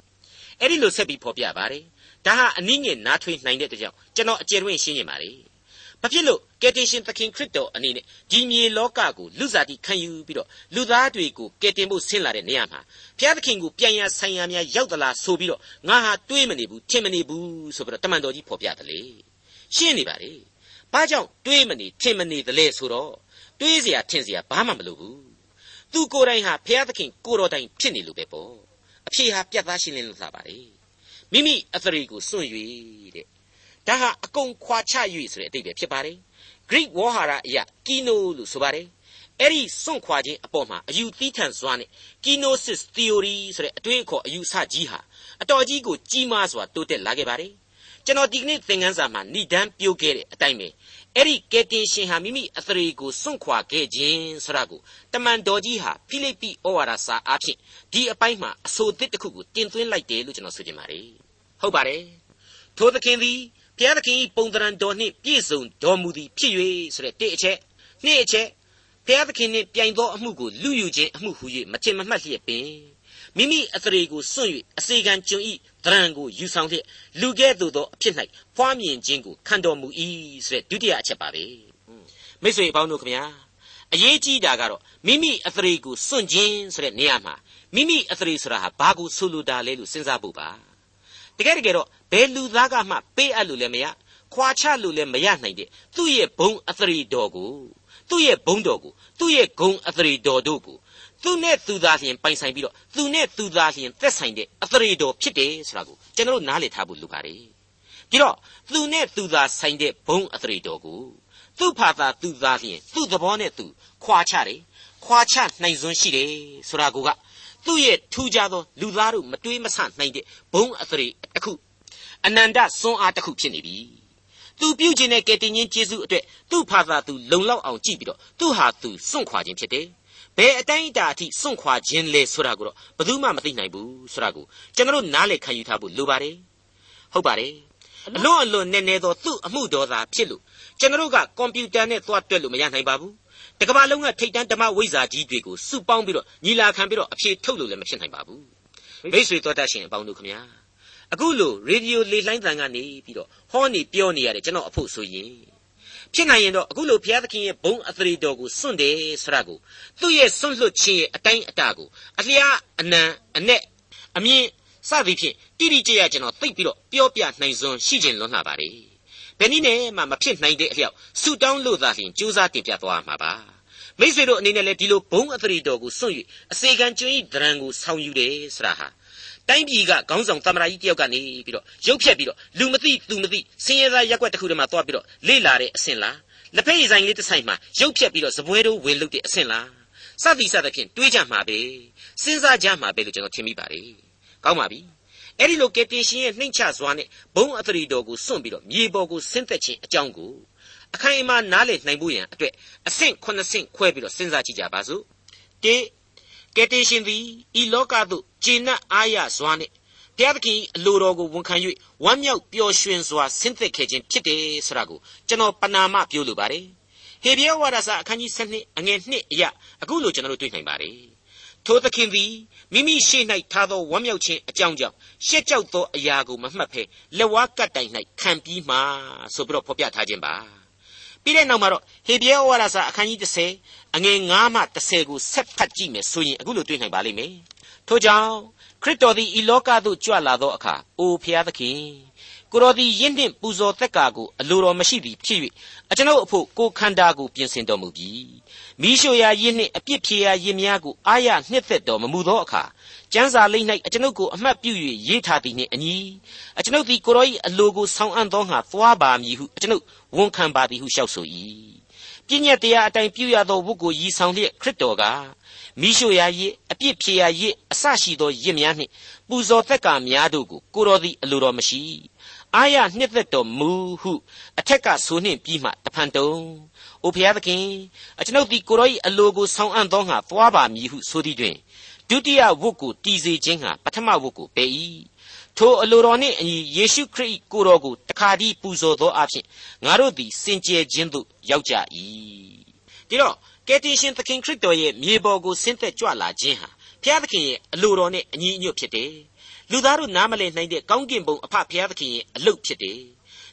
Speaker 2: အဲ့ဒီလိုဆက်ပြီးဖော်ပြပါတယ် ဒါဟာအနည်းငယ်နားထွေးနိုင်တဲ့တကြောင်ကျွန်တော်အကျယ်တွင်ရှင်းနေပါလေဘာဖြစ်လို့ကယ်တင်ရှင်သခင်ခရစ်တော်အနေနဲ့ဒီမြေလောကကိုလူစားတိခံယူပြီးတော့လူသားတွေကိုကယ်တင်ဖို့ဆင်းလာတဲ့နေရာမှာဘုရားသခင်ကိုပြန်ရဆိုင်ရများရောက်သလားဆိုပြီးတော့ငါဟာတွေးမနေဘူးထင်မနေဘူးဆိုပြီးတော့တမန်တော်ကြီးဖော်ပြတယ်လေရှင်းနေပါလေဘာကြောင့်တွေးမနေထင်မနေသလဲဆိုတော့တွေးเสียထင်เสียဘာမှမလိုဘူးသူကိုယ်တိုင်ဟာဘုရားသခင်ကိုတော်တိုင်ဖြစ်နေလို့ပဲပေါ့အဖြေဟာပြတ်သားရှင်းလင်းလို့သာပါလေ မိမိအသရေကိုစွန့်၍တဲ့ဒါဟာအကုန်ခွာချ၍ဆိုတဲ့အတိတ်ပဲဖြစ်ပါတယ် Greek ဝေါ်ဟာရအရာ kino လို့ဆိုပါတယ်အဲ့ဒီစွန့်ခွာခြင်းအပေါ်မှာအယူသီးထန်စွာနဲ့ kenosis theory ဆိုတဲ့အတွေးအခေါ်အယူဆကြီးဟာအတော်ကြီးကိုကြီးမားစွာတိုးတက်လာခဲ့ပါတယ်ကျွန်တော်ဒီကနေ့သင်ခန်းစာမှာဏိဒန်းပြုတ်ခဲ့တဲ့အတိုင်းပဲအဲ့ဒီကယ်တင်ရှင်ဟာမိမိအသရေကိုစွန့်ခွာခဲ့ခြင်းဆိုတာကိုတမန်တော်ကြီးဟာဖိလိပ္ပိဩဝါဒစာအားဖြင့်ဒီအပိုင်းမှာအဆိုသစ်တစ်ခုကိုတင်သွင်းလိုက်တယ်လို့ကျွန်တော်ဆိုချင်ပါတယ် ဟုတ်ပါတယ်ထိုသခင်သည်ဘုရားသခင်၏ပုံသဏ္ဍာန်တော်နှင့်ပြည့်စုံတော်မူသည်ဖြစ်၍ဆိုတဲ့တိအချက်နှစ်အချက်ဘုရားသခင်နှင့်ပြိုင်သောအမှုကိုလူယူခြင်းအမှုဟူ၍မထင်မမှတ်လျက်ပင်မိမိအသရေကိုစွန့်၍အစေခံကျွန်ဤတရံကိုယူဆောင်လျက်လူကဲ့သို့သောအဖြစ်၌ဖွားမြင်ခြင်းကိုခံတော်မူ၏ဆိုတဲ့ဒုတိယအချက်ပါပဲမိတ်ဆွေအပေါင်းတို့ခမညာအရေးကြီးတာကတော့မိမိအသရေကိုစွန့်ခြင်းဆိုတဲ့နေရာမှာမိမိအသရေဆိုတာဟာဘာကိုဆိုလိုတာလဲလို့စဉ်းစားဖို့ပါ တကယ်တကယ်တော့ဘယ်လူသားကမှပေးအပ်လို့လည်းမရခွာချလို့လည်းမရနိုင်တဲ့သူ့ရဲ့ဘုံအသရေတော်ကိုသူ့ရဲ့ဘုံတော်ကိုသူ့ရဲ့ဂုံအသရေတော်တို့ကိုသူနဲ့သူသားလျင်ပိုင်ဆိုင်ပြီးတော့သူနဲ့သူသားလျင်သက်ဆိုင်တဲ့အသရေတော်ဖြစ်တယ်ဆိုတာကိုကျွန်တော်နားလည်ထားဖို့လိုပါတယ်ပြီးတော့သူနဲ့သူသားဆိုင်တဲ့ဘုံအသရေတော်ကိုသူ့ဖာသာသူသားလျင်သူ့သဘောနဲ့သူခွာချတယ်ခွာချနိုင်စွမ်းရှိတယ်ဆိုတာကိုက သူ့ရဲ့ထူးခြားသောလူသားတို့မတွေးမဆနိုင်တဲ့ဘုံအသရေတစ်ခုအနန္တစွန်းအားတစ်ခုဖြစ်နေပြီသူပြုခြင်းနဲ့ကယ်တင်ခြင်းကျေးဇူးအတွက်သူ့ဖာသာသူလုံလောက်အောင်ကြည့်ပြီးတော့သူ့ဟာသူစွန့်ခွာခြင်းဖြစ်တယ်ဘယ်အတိုင်းအတာအထိစွန့်ခွာခြင်းလဲဆိုတာကိုတော့ဘယ်သူမှမသိနိုင်ဘူးဆိုတာကိုကျွန်တော်နားလည်ခံယူထားဖို့လိုပါတယ်ဟုတ်ပါတယ်အလွန်အလွန်နည်းနည်းသောသူ့အမှုတော်သာဖြစ်လို့ကျွန်တော်ကကွန်ပျူတာနဲ့သွားတွက်လို့မရနိုင်ပါဘူး တကမ္ဘာလုံးကထိတ်တန်းဓမ္မဝိဇ္ဇာကြီးတွေကိုစုပေါင်းပြီးတော့ညီလာခံပြီးတော့အဖြေထုတ်လို့လည်းမဖြစ်နိုင်ပါဘူးမိတ်ဆွေတော်တတ်ရှင်အပေါင်းတို့ခမညာအခုလိုရေဒီယိုလေလှိုင်းသံကနေပြီးတော့ဟောနေပြောနေရတယ်ကျွန်တော်အဖို့ဆိုရင်ဖြစ်နိုင်ရင်တော့အခုလိုဘုရားသခင်ရဲ့ဘုံအသရေတော်ကိုစွန့်တယ်ဆိုတာကိုသူ့ရဲ့စွန့်လွတ်ခြင်းရဲ့အတိုင်းအတာကိုအလျားအနံအ내အမြင့်စသည်ဖြင့်တိတိကျကျကျွန်တော်သိပြီးတော့ပြောပြနိုင်စွမ်းရှိခြင်းလွန်းလာပါလေ ဘယ်နည်းနဲ့မှမဖြစ်နိုင်တဲ့အလျောက်ဆူတောင်းလို့သာလျှင်ကြိုးစားတင်ပြသွားမှာပါမိษွေတို့အနေနဲ့လည်းဒီလိုဘုံအသရေတော်ကိုစွန့်၍အစေခံကျွန်းဤဒရံကိုဆောင်ယူတယ်ဆိုတာဟာတိုင်းပြည်ကခေါင်းဆောင်သမရာကြီးတယောက်ကနေပြီးတော့ရုပ်ဖြတ်ပြီးတော့လူမသိသူမသိဆင်းရဲသားရက်ွက်တစ်ခုတည်းမှာသွားပြီးတော့လေ့လာတဲ့အဆင့်လားလက်ဖက်ရည်ဆိုင်လေးတစ်ဆိုင်မှာရုပ်ဖြတ်ပြီးတော့ဇပွဲတို့ဝင်လုတဲ့အဆင့်လားစသည်စသဖြင့်တွေးကြမှာပဲစဉ်းစားကြမှာပဲလို့ကျွန်တော်ထင်မိပါတယ်ကောင်းပါပြီ အဲ့ဒီလိုကယ်တင်ရှင်ရဲ့နှိမ့်ချစွာနဲ့ဘုံအသရီတော်ကိုစွန့်ပြီးတော့မြေပေါ်ကိုဆင်းသက်ခြင်းအကြောင်းကိုအခိုင်အမာနားလည်နိုင်ဖို့ရန်အတွက်အဆင့်9ဆင့်ခွဲပြီးတော့စဉ်းစားကြည့်ကြပါစို့၁ကယ်တင်ရှင်သည်ဤလောကသို့ဂျေနတ်အားရစွာနှင့်ဘုရားသခင်အလိုတော်ကိုဝန်ခံ၍ဝမ်းမြောက်ပျော်ရွှင်စွာဆင်းသက်ခဲ့ခြင်းဖြစ်တယ်ဆိုတာကိုကျွန်တော်ပနာမပြောလိုပါတယ်ဟေဘရဲဝါဒစာအခန်းကြီး7အငယ်1အရာအခုလိုကျွန်တော်တို့တွေ့နိုင်ပါတယ်ထိုသခင်သည် မိမိရှေ့၌ထားသောဝမ်းမြောက်ခြင်းအကြောင်းကြောင့်ရှက်ကြောက်သောအရာကိုမမှတ်ဖဲလက်ဝါးကပ်တိုင်၌ခံပြီးမှဆိုပြီးတော့ဖော်ပြထားခြင်းပါပြီးတဲ့နောက်မှာတော့ဟေဘရဲဝါဒစာအခန်းကြီး30အငယ်9မှ10ကိုဆက်ဖတ်ကြည့်မယ်ဆိုရင်အခုလိုတွေ့နိုင်ပါလိမ့်မယ်ထို့ကြောင့်ခရစ်တော်သည်ဤလောကသို့ကြွလာသောအခါအိုဖျားသခင် ကိုတော်သည်ယင်းနှင့်ပူဇော်သက်ကာကိုအလိုတော်မရှိသည်ဖြစ်၍အကျွန်ုပ်အဖို့ကိုခန္ဓာကိုပြင်ဆင်တော်မူပြီမိရှုရာယင်းနှင့်အပြစ်ဖြေရာယင်းများကိုအာရနှစ်သက်တော်မမူသောအခါကျမ်းစာလိမ့်၌အကျွန်ုပ်ကိုအမှတ်ပြု၍ရေးထားသည်နှင့်အညီအကျွန်ုပ်သည်ကိုတော်၏အလိုကိုဆောင်အပ်သောငါသွားပါမည်ဟုအကျွန်ုပ်ဝန်ခံပါသည်ဟုလျှောက်ဆို၏ပြည့်ညက်တရားအတိုင်းပြုရသောဝတ်ကိုရည်ဆောင်လျက်ခရစ်တော်ကမိရှုရာရစ်အပြစ်ဖြေရာရစ်အဆရှိသောရစ်များနှင့်ပူဇော်သက်ကာများတို့ကိုကိုတော်သည်အလိုတော်မရှိ အာရနှစ်သက်တော်မူဟုအထက်ကဆိုနှင့်ပြီးမှတဖန်တုံအိုဖျားသခင်အကျွန်ုပ်သည်ကိုရော၏အလိုကိုဆောင်အပ်သောငါသွားပါမည်ဟုဆိုသည်တွင်ဒုတိယဝတ်ကိုတည်စေခြင်းဟာပထမဝတ်ကိုပယ်၏ထိုအလိုတော်နှင့်အညီယေရှုခရစ်ကိုတော်ကိုတခါတည်းပူဇော်သောအဖြစ်ငါတို့သည်စင်ကြယ်ခြင်းသို့ရောက်ကြ၏ဒီတော့ကယ်တင်ရှင်သခင်ခရစ်တော်ရဲ့မြေပေါ်ကိုဆင်းသက်ကြွလာခြင်းဟာဘုရားသခင်ရဲ့အလိုတော်နဲ့အညီအညွတ်ဖြစ်တယ် လူသားတို့နားမလည်နိုင်တဲ့ကောင်းကင်ဘုံအဖဘုရားသခင်ရဲ့အလုပ်ဖြစ်တယ်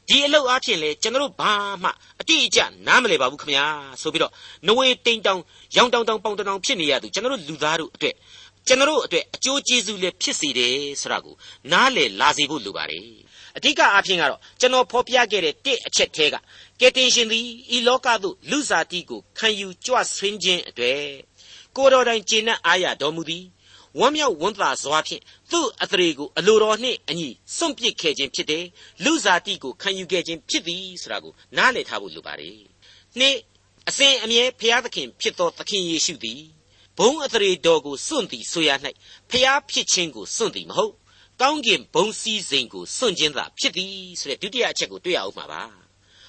Speaker 2: ဒီအလုပ်အားဖြင့်လေကျွန်တော်တို့ဘာမှအတိအကျနားမလည်ပါဘူးခင်ဗျာဆိုပြီးတော့နဝေတိန်တောင်ရောင်တောင်တောင်ပေါင်တောင်ဖြစ်နေရသူကျွန်တော်တို့လူသားတို့အတွက်ကျွန်တော်တို့အတွက်အကျိုးကျေးဇူးလည်းဖြစ်စေတယ်ဆိုတာကိုနားလည်လာစေဖို့လိုပါတယ်အဓိကအားဖြင့်ကတော့ကျွန်တော်ဖော်ပြခဲ့တဲ့တစ်အချက်သေးကကယ်တင်ရှင်သည်ဤလောကသို့လူစားတိကိုခံယူကြွဆွင်းခြင်းအတွေ့ကိုတော်တိုင်ကျေနပ်အားရတော်မူသည် ဝမ်းမြောက်ဝမ်းသာစွာဖြင့်သူ့အသရေကိုအလိုတော်နှင့်အညီစွန့်ပစ်ခဲ့ခြင်းဖြစ်တယ်လူစားတိကိုခံယူခဲ့ခြင်းဖြစ်သည်ဆိုတာကိုနားလည်ထားဖို့လိုပါတယ်နှစ်အစဉ်အမြဲဖျားသခင်ဖြစ်သောသခင်ယေရှုသည်ဘုံအသရေတော်ကိုစွန့်သည်ဆိုရ၌ဖျားဖြစ်ခြင်းကိုစွန့်သည်မဟုတ်ကောင်းကင်ဘုံစည်းစိမ်ကိုစွန့်ခြင်းသာဖြစ်သည်ဆိုတဲ့ဒုတိယအချက်ကိုတွေ့ရအောင်ပါပါ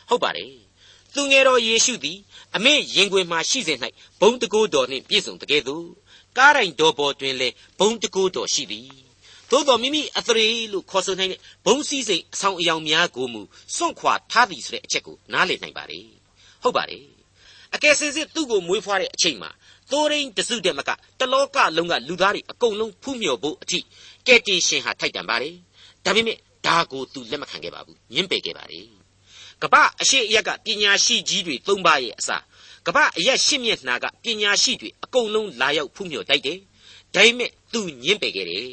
Speaker 2: ဟုတ်ပါတယ်သူငယ်တော်ယေရှုသည်အမေရင်ခွင်မှရှိစဉ်၌ဘုံတကိုးတော်နှင့်ပြည့်စုံတကယ်သို့ ကားတိုင်တော်ပေါ်တွင်လည်းဘုံတကိုးတော်ရှိသည်သို့တော်မိမိအသရေလို့ခေါ်ဆိုနိုင်တဲ့ဘုံစည်းစိမ်အဆောင်အယောင်များကိုမူစွန့်ခွာထားသည်ဆိုတဲ့အချက်ကိုနားလည်နိုင်ပါတယ်ဟုတ်ပါတယ်အကယ်စင်စစ်သူ့ကိုမွေးဖွားတဲ့အချိန်မှာသိုးရင်းတစုတည်းမကတလောကလုံးကလူသားတွေအကုန်လုံးဖူးမြော်ဖို့အထိကဲ့တင်ရှင်ဟာထိုက်တန်ပါတယ်ဒါပေမဲ့ဒါကိုသူလက်မခံခဲ့ပါဘူးညှင်းပယ်ခဲ့ပါတယ်ကပ္ပအရှိအရက်ကပညာရှိကြီးတွေသုံးပါးရဲ့အစား ကပ္ပအရက်ရှစ်မျက်နှာကပညာရှိတွေအကုန်လုံးလာရောက်ဖူးမြော်တိုက်တယ်ဒါပေမဲ့သူညှင်းပယ်ခဲ့တယ်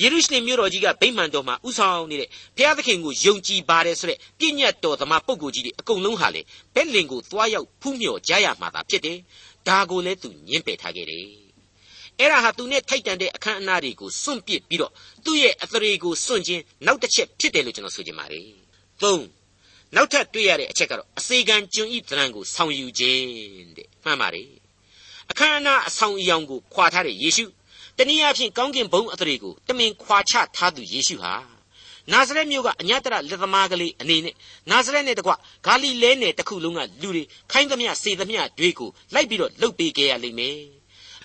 Speaker 2: ယေရုရှလင်မြို့တော်ကြီးကဗိမာန်တော်မှာဥဆောင်နေတဲ့ဘုရားသခင်ကိုယုံကြည်ပါတယ်ဆိုတဲ့ပြည့်ညတ်တော်သမားပုဂ္ဂိုလ်ကြီးတွေအကုန်လုံးဟာလေဘက်လင်ကိုသွားရောက်ဖူးမြော်ကြရမှာသာဖြစ်တယ်ဒါကိုလည်းသူညှင်းပယ်ထားခဲ့တယ်အဲ့ဒါဟာသူနဲ့ထိုက်တန်တဲ့အခမ်းအနားတွေကိုစွန့်ပစ်ပြီးတော့သူ့ရဲ့အသရေကိုစွန့်ခြင်းနောက်တစ်ချက်ဖြစ်တယ်လို့ကျွန်တော်ဆိုချင်ပါတယ်။၃ နောက်ထပ်တွေ့ရတဲ့အချက်ကတော့အစေခံကျွန်ဤသဏ္ဍာန်ကိုဆောင်ယူခြင်းတဲ့မှန်ပါတယ်။အခမ်းအနားအဆောင်အယောင်ကိုခွာထားတဲ့ယေရှုတနည်းအားဖြင့်ကောင်းကင်ဘုံအသရေကိုတမင်ခွာချထားသူယေရှုဟာနာဇရက်မြို့ကအညတရလက်သမားကလေးအနေနဲ့နာဇရက်နဲ့တကွဂါလိလဲနယ်တစ်ခုလုံးကလူတွေခိုင်းသမျှစေသမျှတွေကိုလိုက်ပြီးတော့လှုပ်ပေးခဲ့ရလိမ့်မယ်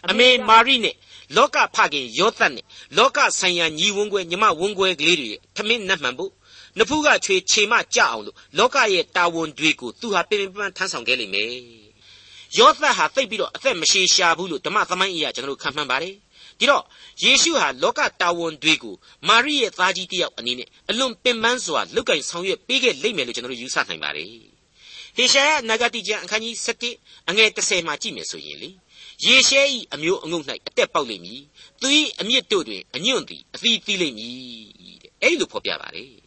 Speaker 2: အမေမာရိနဲ့လောကဖခင်ယောသတ်နဲ့လောကဆိုင်ရာညီဝန်းခွဲညီမဝန်းခွဲကလေးတွေထမင်းနှက်မှန်ဖို့ နဖူးကချွေခြေမကြအောင်လို့လောကရဲ့တာဝန်တွေကိုသူဟာပင်ပန်းထမ်းဆောင်ခဲ့လိမ့်မယ်ယောသတ်ဟာသိပ်ပြီးတော့အသက်မရှိရှာဘူးလို့ဓမ္မသမိုင်းအရာကျွန်တော်တို့ခံမှန်းပါတယ်ဒီတော့ယေရှုဟာလောကတာဝန်တွေကိုမာရိရဲ့သားကြီးတယောက်အနေနဲ့အလွန်ပင်ပန်းစွာလောက်ကင်ဆောင်ရွက်ပေးခဲ့လိမ့်မယ်လို့ကျွန်တော်တို့ယူဆနိုင်ပါတယ်ဟေရှာယနဂတိကျမ်းအခန်းကြီး7အငယ်30မှာကြည့်မယ်ဆိုရင်လေယေရှဲ၏အမျိုးအငုတ်၌အတက်ပေါက်လိမ့်မည်သူ၏အမြင့်တို့တွင်အညွန့်သည်အသီးသီးလိမ့်မည်တဲ့အဲ့ဒီလိုဖော်ပြပါတယ်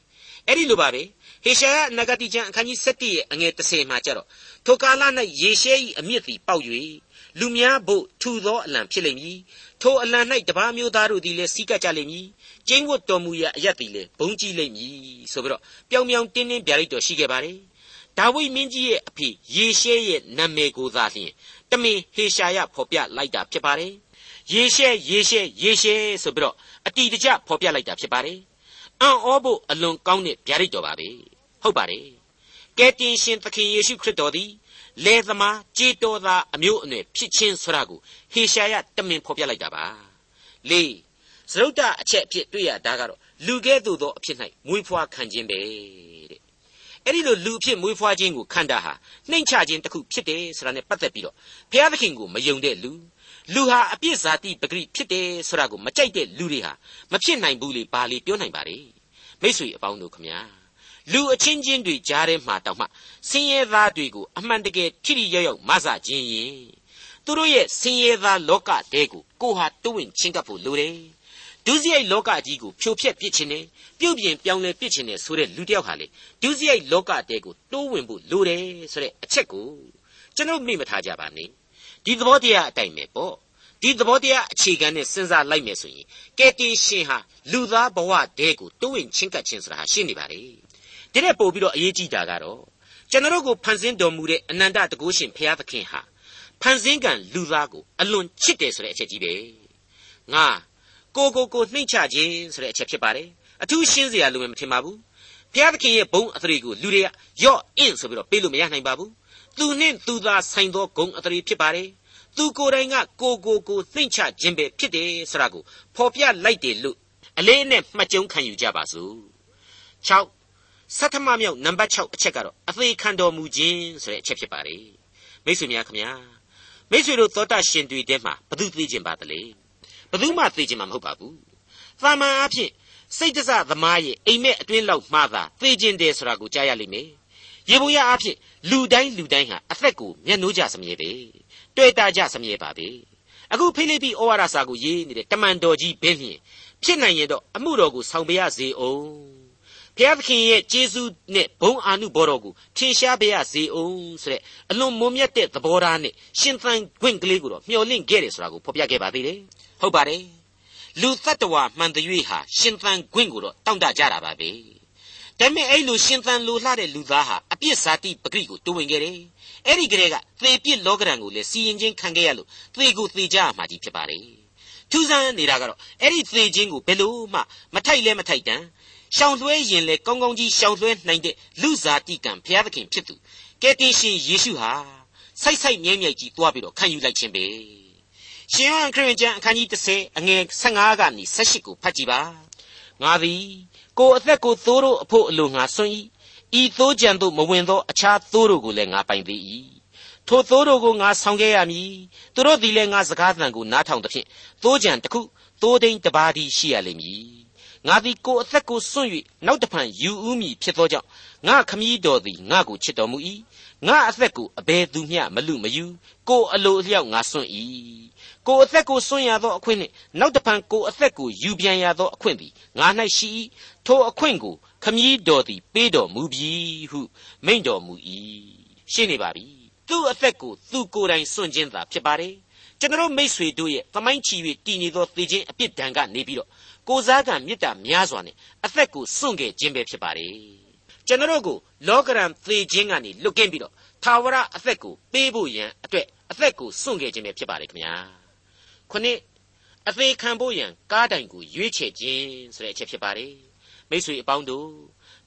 Speaker 2: အဲ့ဒီလိုပါပဲဟေရှာယနဂတိကျမ်းအခန်းကြီး7ရဲ့အငယ်30မှာကျတော့ထိုကာလ၌ယေရှဲ၏အမြင့်သည်ပေါက်၍လူများဖို့ထူသောအလံဖြစ်လိမ့်မည်ထိုအလံ၌တပါးမျိုးသားတို့သည်လည်းစီးကပ်ကြလိမ့်မည်ကျင်းဝတ်တော်မူရာအရက်သည်လည်းဘုံကြီးလိမ့်မည်ဆိုပြီးတော့ပြောင်ပြောင်တင်းတင်းဗျာဒိတ်တော်ရှိခဲ့ပါတယ်ဒါဝိမင်းကြီးရဲ့အဖေယေရှဲရဲ့နာမည်ကိုသာလျှင်တမင်ဟေရှာယဖော်ပြလိုက်တာဖြစ်ပါတယ်ယေရှဲယေရှဲယေရှဲဆိုပြီးတော့အတီတကျဖော်ပြလိုက်တာဖြစ်ပါတယ် အံ့ဩဖို့အလွန်ကောင်းတဲ့ဗျာဒိတ်တော်ပါပဲဟုတ်ပါတယ်ကယ်တင်ရှင်သခင်ယေရှုခရစ်တော်သည်လေသမားကြေတော်သားအမျိုးအနွယ်ဖြစ်ခြင်းဆိုတာကိုဟေရှာယတမင်ဖော်ပြလိုက်တာပါလေးသရုတ်တအချက်အဖြစ်တွေ့ရတာကတော့လူကဲ့သို့သောအဖြစ်၌မွေးဖွားခံခြင်းပဲတဲ့အဲ့ဒီလိုလူအဖြစ်မွေးဖွားခြင်းကိုခန္ဓာဟာနှိမ့်ချခြင်းတစ်ခုဖြစ်တယ်ဆိုတာနဲ့ပတ်သက်ပြီးတော့ဘုရားသခင်ကိုမယုံတဲ့လူလူဟာအပြစ်ဇာတိပဂရိဖြစ်တယ်ဆိုတာကိုမကြိုက်တဲ့လူတွေဟာမဖြစ်နိုင်ဘူးလေဘာလေပြောနိုင်ပါလေ မိတ်ဆွေအပေါင်းတို့ခမညာလူအချင်းချင်းတွေကြားထဲမှာတောင်မှဆင်းရဲသားတွေကိုအမှန်တကယ်ထိထိရောက်ရောက်မဆခြင်းရင်သူတို့ရဲ့ဆင်းရဲသားလောကတဲကိုကိုဟာတွဝင်ချင်းကပ်ဖို့လိုတယ်ဒုစရိုက်လောကကြီးကိုဖြိုဖျက်ပစ်ခြင်းနဲ့ပြုတ်ပြင်ပြောင်းလဲပစ်ခြင်းနဲ့ဆိုတဲ့လူတစ်ယောက်ဟာလေဒုစရိုက်လောကတဲကိုတိုးဝင်ဖို့လိုတယ်ဆိုတဲ့အချက်ကိုကျွန်တော်မိမထားကြပါနဲ့ဒီသဘောတရားအတိုင်းပဲပေါ့ ဒီသဘောတရားအခြေခံနဲ့စဉ်းစားလိုက်မယ်ဆိုရင်ကယ်တင်ရှင်ဟာလူသားဘဝတဲကိုတိုးဝင်ချင်းကပ်ခြင်းဆိုတာဟာရှင်းနေပါလေဒီတဲ့ပို့ပြီးတော့အရေးကြီးတာကတော့ကျွန်တော်ကိုဖန်ဆင်းတော်မူတဲ့အနန္တတကုရှင်ဘုရားသခင်ဟာဖန်ဆင်းကံလူသားကိုအလွန်ချစ်တယ်ဆိုတဲ့အချက်ကြီးပဲငါကိုကိုကိုနှိမ့်ချခြင်းဆိုတဲ့အချက်ဖြစ်ပါတယ်အထူးရှင်းစရာလိုမှမထင်ပါဘူးဘုရားသခင်ရဲ့ဘုံအသရေကိုလူတွေကယော့အင့်ဆိုပြီးတော့ပေးလို့မရနိုင်ပါဘူးသူနှင့်သူသာဆိုင်သောဂုံအသရေဖြစ်ပါတယ် သူကိုယ်တိုင်က ကိုကိုကိုနှိမ့်ချခြင်းပဲဖြစ်တယ်ဆိုတာကိုဖော်ပြလိုက်တယ်လို့အလေးနဲ့မှတ်ကြုံခံယူကြပါစို့6ဆဋ္ဌမမြောက်နံပါတ်6အချက်ကတော့အသေးခံတော်မူခြင်းဆိုတဲ့အချက်ဖြစ်ပါတယ်မိတ်ဆွေများခင်ဗျာမိတ်ဆွေတို့သောတာရှင်တွေထဲမှာဘု து သိခြင်းပါတလေဘယ်သူမှသိခြင်းမှမဟုတ်ပါဘူးသာမန်အားဖြင့်စိတ်တစသမားရဲ့အိမ်မက်အတွင်းလောက်မှသာသိခြင်းတယ်ဆိုတာကိုကြားရလိမ့်မယ်ရေပုံရအားဖြင့်လူတိုင်းလူတိုင်းဟာအသက်ကိုမျက်နှိုးကြစမြဲပဲ တွေ့တာကြစမြဲပါပဲအခုဖိလိပ္ပိဩဝါဒစာကိုရေးနေတဲ့တမန်တော်ကြီးဘင်းဖြင့်ဖြစ်နိုင်ရင်တော့အမှုတော်ကိုဆောင်ပေးရစေအောင်ဘုရားသခင်ရဲ့ကျေးဇူးနဲ့ဘုံအာနုဘော်တော်ကိုထင်ရှားပေးရစေအောင်ဆိုတဲ့အလွန်မွန်မြတ်တဲ့သဘောထားနဲ့ရှင်သန်ခွင့်ကလေးကိုတော့မျှော်လင့်ခဲ့တယ်ဆိုတာကိုဖော်ပြခဲ့ပါသေးတယ်ဟုတ်ပါတယ်လူတ attva မှန်တရွေ့ဟာရှင်သန်ခွင့်ကိုတော့တောင့်တကြတာပါပဲဒါပေမဲ့အဲ့လိုရှင်သန်လိုလှတဲ့လူသားဟာအပြစ်ဇာတိပဂရိကိုတိုးဝင်ခဲ့တယ် အဲ့ဒီကလေးကသေပြစ်လောကရန်ကိုလည်းစီရင်ချင်းခံခဲ့ရလို့သေကိုသေကြရမှာကြီးဖြစ်ပါတယ်ထူးဆန်းနေတာကတော့အဲ့ဒီသေခြင်းကိုဘယ်လို့မှမထိုက်လဲမထိုက်တန်ရှောင်လွှဲရင်လေကောင်းကောင်းကြီးရှောင်လွှဲနိုင်တဲ့လူစားတိကံဘုရားသခင်ဖြစ်သူကယ်တင်ရှင်ယေရှုဟာဆိုက်ဆိုက်မြဲမြဲကြီးတွားပြီးတော့ခံယူလိုက်ခြင်းပဲရှင်ယောဟန်ခရစ်ယာန်အခန်းကြီး30အငယ်15ကနေ18ကိုဖတ်ကြည့်ပါငါသည်ကိုအသက်ကိုသိုးတို့အဖို့အလိုငါဆွန့်၏ ဤသိုးကြံတို့မဝင်သော အခြားသိုးတို့ကိုလည်းငါပိုင်သေး၏ထိုသိုးတို့ကိုငါဆောင်ခဲ့ရမည်သူတို့သည်လည်းငါစကားသံကိုနားထောင်သဖြင့်သိုးကြံတစ်ခုသိုးဒိန်တစ်ပါးတည်းရှိရလိမ့်မည်ငါသည်ကိုယ်အသက်ကိုစွန့်၍နောက်တဖန်ယူဦးမည်ဖြစ်သောကြောင့်ငါခမည်းတော်သည်ငါကိုချစ်တော်မူ၏ငါအသက်ကိုအဘယ်သူမျှမလူမယူကိုအလိုအလျောက်ငါစွန့်၏ကိုအသက်ကိုစွန့်ရသောအခွင့်နှင့်နောက်တဖန်ကိုအသက်ကိုယူပြန်ရသောအခွင့်သည်ငါ၌ရှိ၏ထိုအခွင့်ကို ခမည်းတော်သည် ပေးတော်မူပြီဟု မိန့်တော်မူ၏ရှင်းနေပါပြီသူ့အသက်ကိုသူကိုယ်တိုင်စွန့်ခြင်းသာဖြစ်ပါတယ်ကျွန်တော်မိษွေတို့ရဲ့သမိုင်းချီ၍တည်နေသောသေခြင်းအပြစ်ဒဏ်ကနေပြီးတော့ကိုစားကံမေတ္တာများစွာနဲ့အသက်ကိုစွန့်ခဲ့ခြင်းပဲဖြစ်ပါတယ်ကျွန်တော်ကိုလောကရန်သေခြင်းကနေလွတ်ကင်းပြီးတော့သာဝရအသက်ကိုပေးဖို့ရန်အတွက်အသက်ကိုစွန့်ခဲ့ခြင်းပဲဖြစ်ပါတယ်ခင်ဗျာခုနှစ်အသေးခံဖို့ရန်ကားတိုင်ကိုရွေးချယ်ခြင်းဆိုတဲ့အချက်ဖြစ်ပါတယ် မိတ်ဆွေအပေါင်းတို့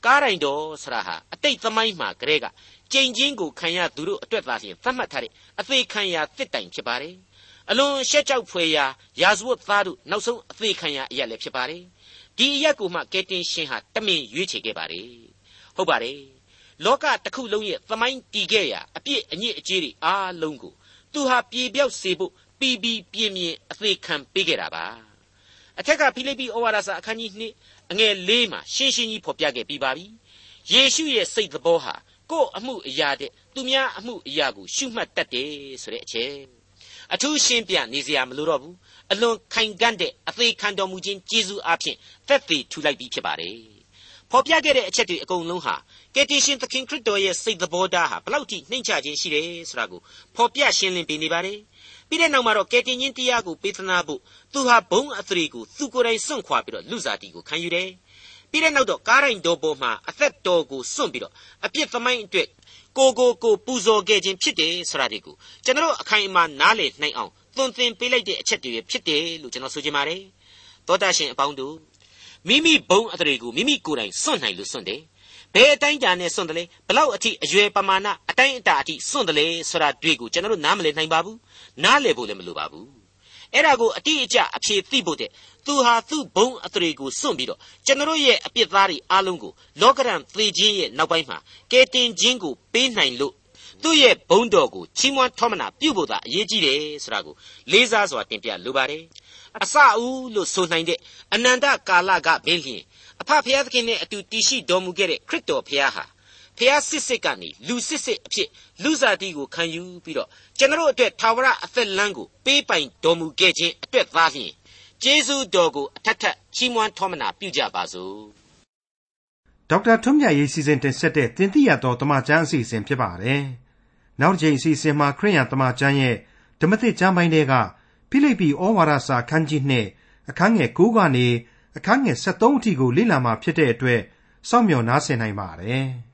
Speaker 2: ကားတိုင်တော်ဆရာဟာအတိတ်သမိုင်းမှာကလေးကကြိမ်ချင်းကိုခံရသူတို့အတွက်သာလျှင်သတ်မှတ်ထားတဲ့အသေးခံရတစ်တိုင်ဖြစ်ပါတယ်အလွန်ရှက်ကြောက်ဖွယ်ရာရာဇဝတ်သားတို့နောက်ဆုံးအသေးခံရအရက်လည်းဖြစ်ပါတယ်ဒီအရက်ကိုမှကဲတင်ရှင်ဟာတမင်ရွေးချယ်ခဲ့ပါတယ်ဟုတ်ပါတယ်လောကတစ်ခုလုံးရဲ့သမိုင်းတည်ခဲ့ရာအပြည့်အညစ်အကြေးတွေအားလုံးကိုသူဟာပြေပြောက်စေဖို့ပီပီပြင်းပြင်းအသေးခံပေးခဲ့တာပါအထက်ကဖိလိပ္ပိဩဝါဒစာအခန်းကြီး2 အငယ်၄မှာရှင်းရှင်းကြီးဖော်ပြခဲ့ပြီးပါပြီယေရှုရဲ့စိတ်သဘောဟာကိုယ့်အမှုအရာတဲ့သူများအမှုအရာကိုရှုမှတ်တတ်တယ်ဆိုတဲ့အချက်အထူးရှင်းပြနေစရာမလိုတော့ဘူးအလွန်ခိုင်ကန့်တဲ့အသေးခံတော်မူခြင်းကျေးဇူးအဖြစ်သက်သေထူလိုက်ပြီးဖြစ်ပါတယ်ဖော်ပြခဲ့တဲ့အချက်တွေအကုန်လုံးဟာကယ်တင်ရှင်သခင်ခရစ်တော်ရဲ့စိတ်သဘောထားဟာဘလောက်ထိနှိမ့်ချခြင်းရှိတယ်ဆိုတာကိုဖော်ပြရှင်းလင်းပေးနေပါတယ် ပြီးတဲ့နောက်မှာတော့ကယ်တင်ရှင်တရားကိုပေးသနာဖို့သူဟာဘုံအသရေကိုသူကိုယ်တိုင်စွန့်ခွာပြီးတော့လူစားတီကိုခံယူတယ်ပြီးတဲ့နောက်တော့ကားရိုင်တော်ပေါ်မှာအသက်တော်ကိုစွန့်ပြီးတော့အပြစ်သမိုင်းအတွက်ကိုကိုကိုပူဇော်ခဲ့ခြင်းဖြစ်တယ်ဆိုတာဒီကိုကျွန်တော်အခိုင်အမာနားလည်နိုင်အောင်သွန်သင်ပေးလိုက်တဲ့အချက်တွေဖြစ်တယ်လို့ကျွန်တော်ဆိုချင်ပါတယ်သောတာရှင်အပေါင်းတို့မိမိဘုံအတရေကိုမိမိကိုယ်တိုင်စွန့်နိုင်လို့စွန့်တယ်ဘယ်အတိုင်းကြာနဲ့စွန့်တယ်လဲဘလောက်အထိအရွယ်ပမာဏအတိုင်းအတာအထိစွန့်တယ်လဲဆိုတာတွေ့ကိုကျွန်တော်တို့နားမလည်နိုင်ပါဘူး နားလည်ဖို့လည်းမလိုပါဘူးအဲ့ဒါကိုအတိအကျအဖြေသိဖို့တဲ့သူဟာသူ့ဘုံအတရေကိုစွန့်ပြီးတော့ကျွန်တော်ရဲ့အပြစ်သားတွေအားလုံးကိုလောကရန်သေခြင်းရဲ့နောက်ပိုင်းမှာကယ်တင်ခြင်းကိုပေးနိုင်လို့သူ့ရဲ့ဘုံတော်ကိုချီးမွမ်းထောမနာပြုဖို့သာအရေးကြီးတယ်ဆိုတာကိုလေးစားစွာတင်ပြလိုပါတယ်အစအဦးလို့ဆိုနိုင်တဲ့အနန္တကာလကပင်လျှင်အဖဖျားသခင်နဲ့အတူတည်ရှိတော်မူခဲ့တဲ့ခရစ်တော်ဖျားဟာ ဖျားစစ်စစ်ကနေလူစစ်စစ်အဖြစ်လူစားတီကိုခံယူပြီးတော့ကျွန်တော်အတွက်သာဝရအသက်လမ်းကိုပေးပိုင်တော်မူခဲ့ခြင်းအတွက်သားဖြင့်ကျေးဇူးတော်ကိုအထက်ထက်ချီးမွမ်းထောမနာပြုကြပါစို့
Speaker 1: ဒေါက်တာထွန်းမြတ်ရေးစီစဉ်တင်ဆက်တဲ့တင်ပြတော်တမချန်းအစီအစဉ်ဖြစ်ပါတယ်နောက်တစ်ချိန်အစီအစဉ်မှာခရိယံတမချန်းရဲ့ဓမ္မသစ်ကျမ်းပိုင်းတွေကဖိလိပ္ပိဩဝါဒစာခန်းကြီး2အခန်းငယ်9ကနေအခန်းငယ်73အထိကိုလေ့လာမှာဖြစ်တဲ့အတွက်စောင့်မျှော်နားဆင်နိုင်ပါတယ်။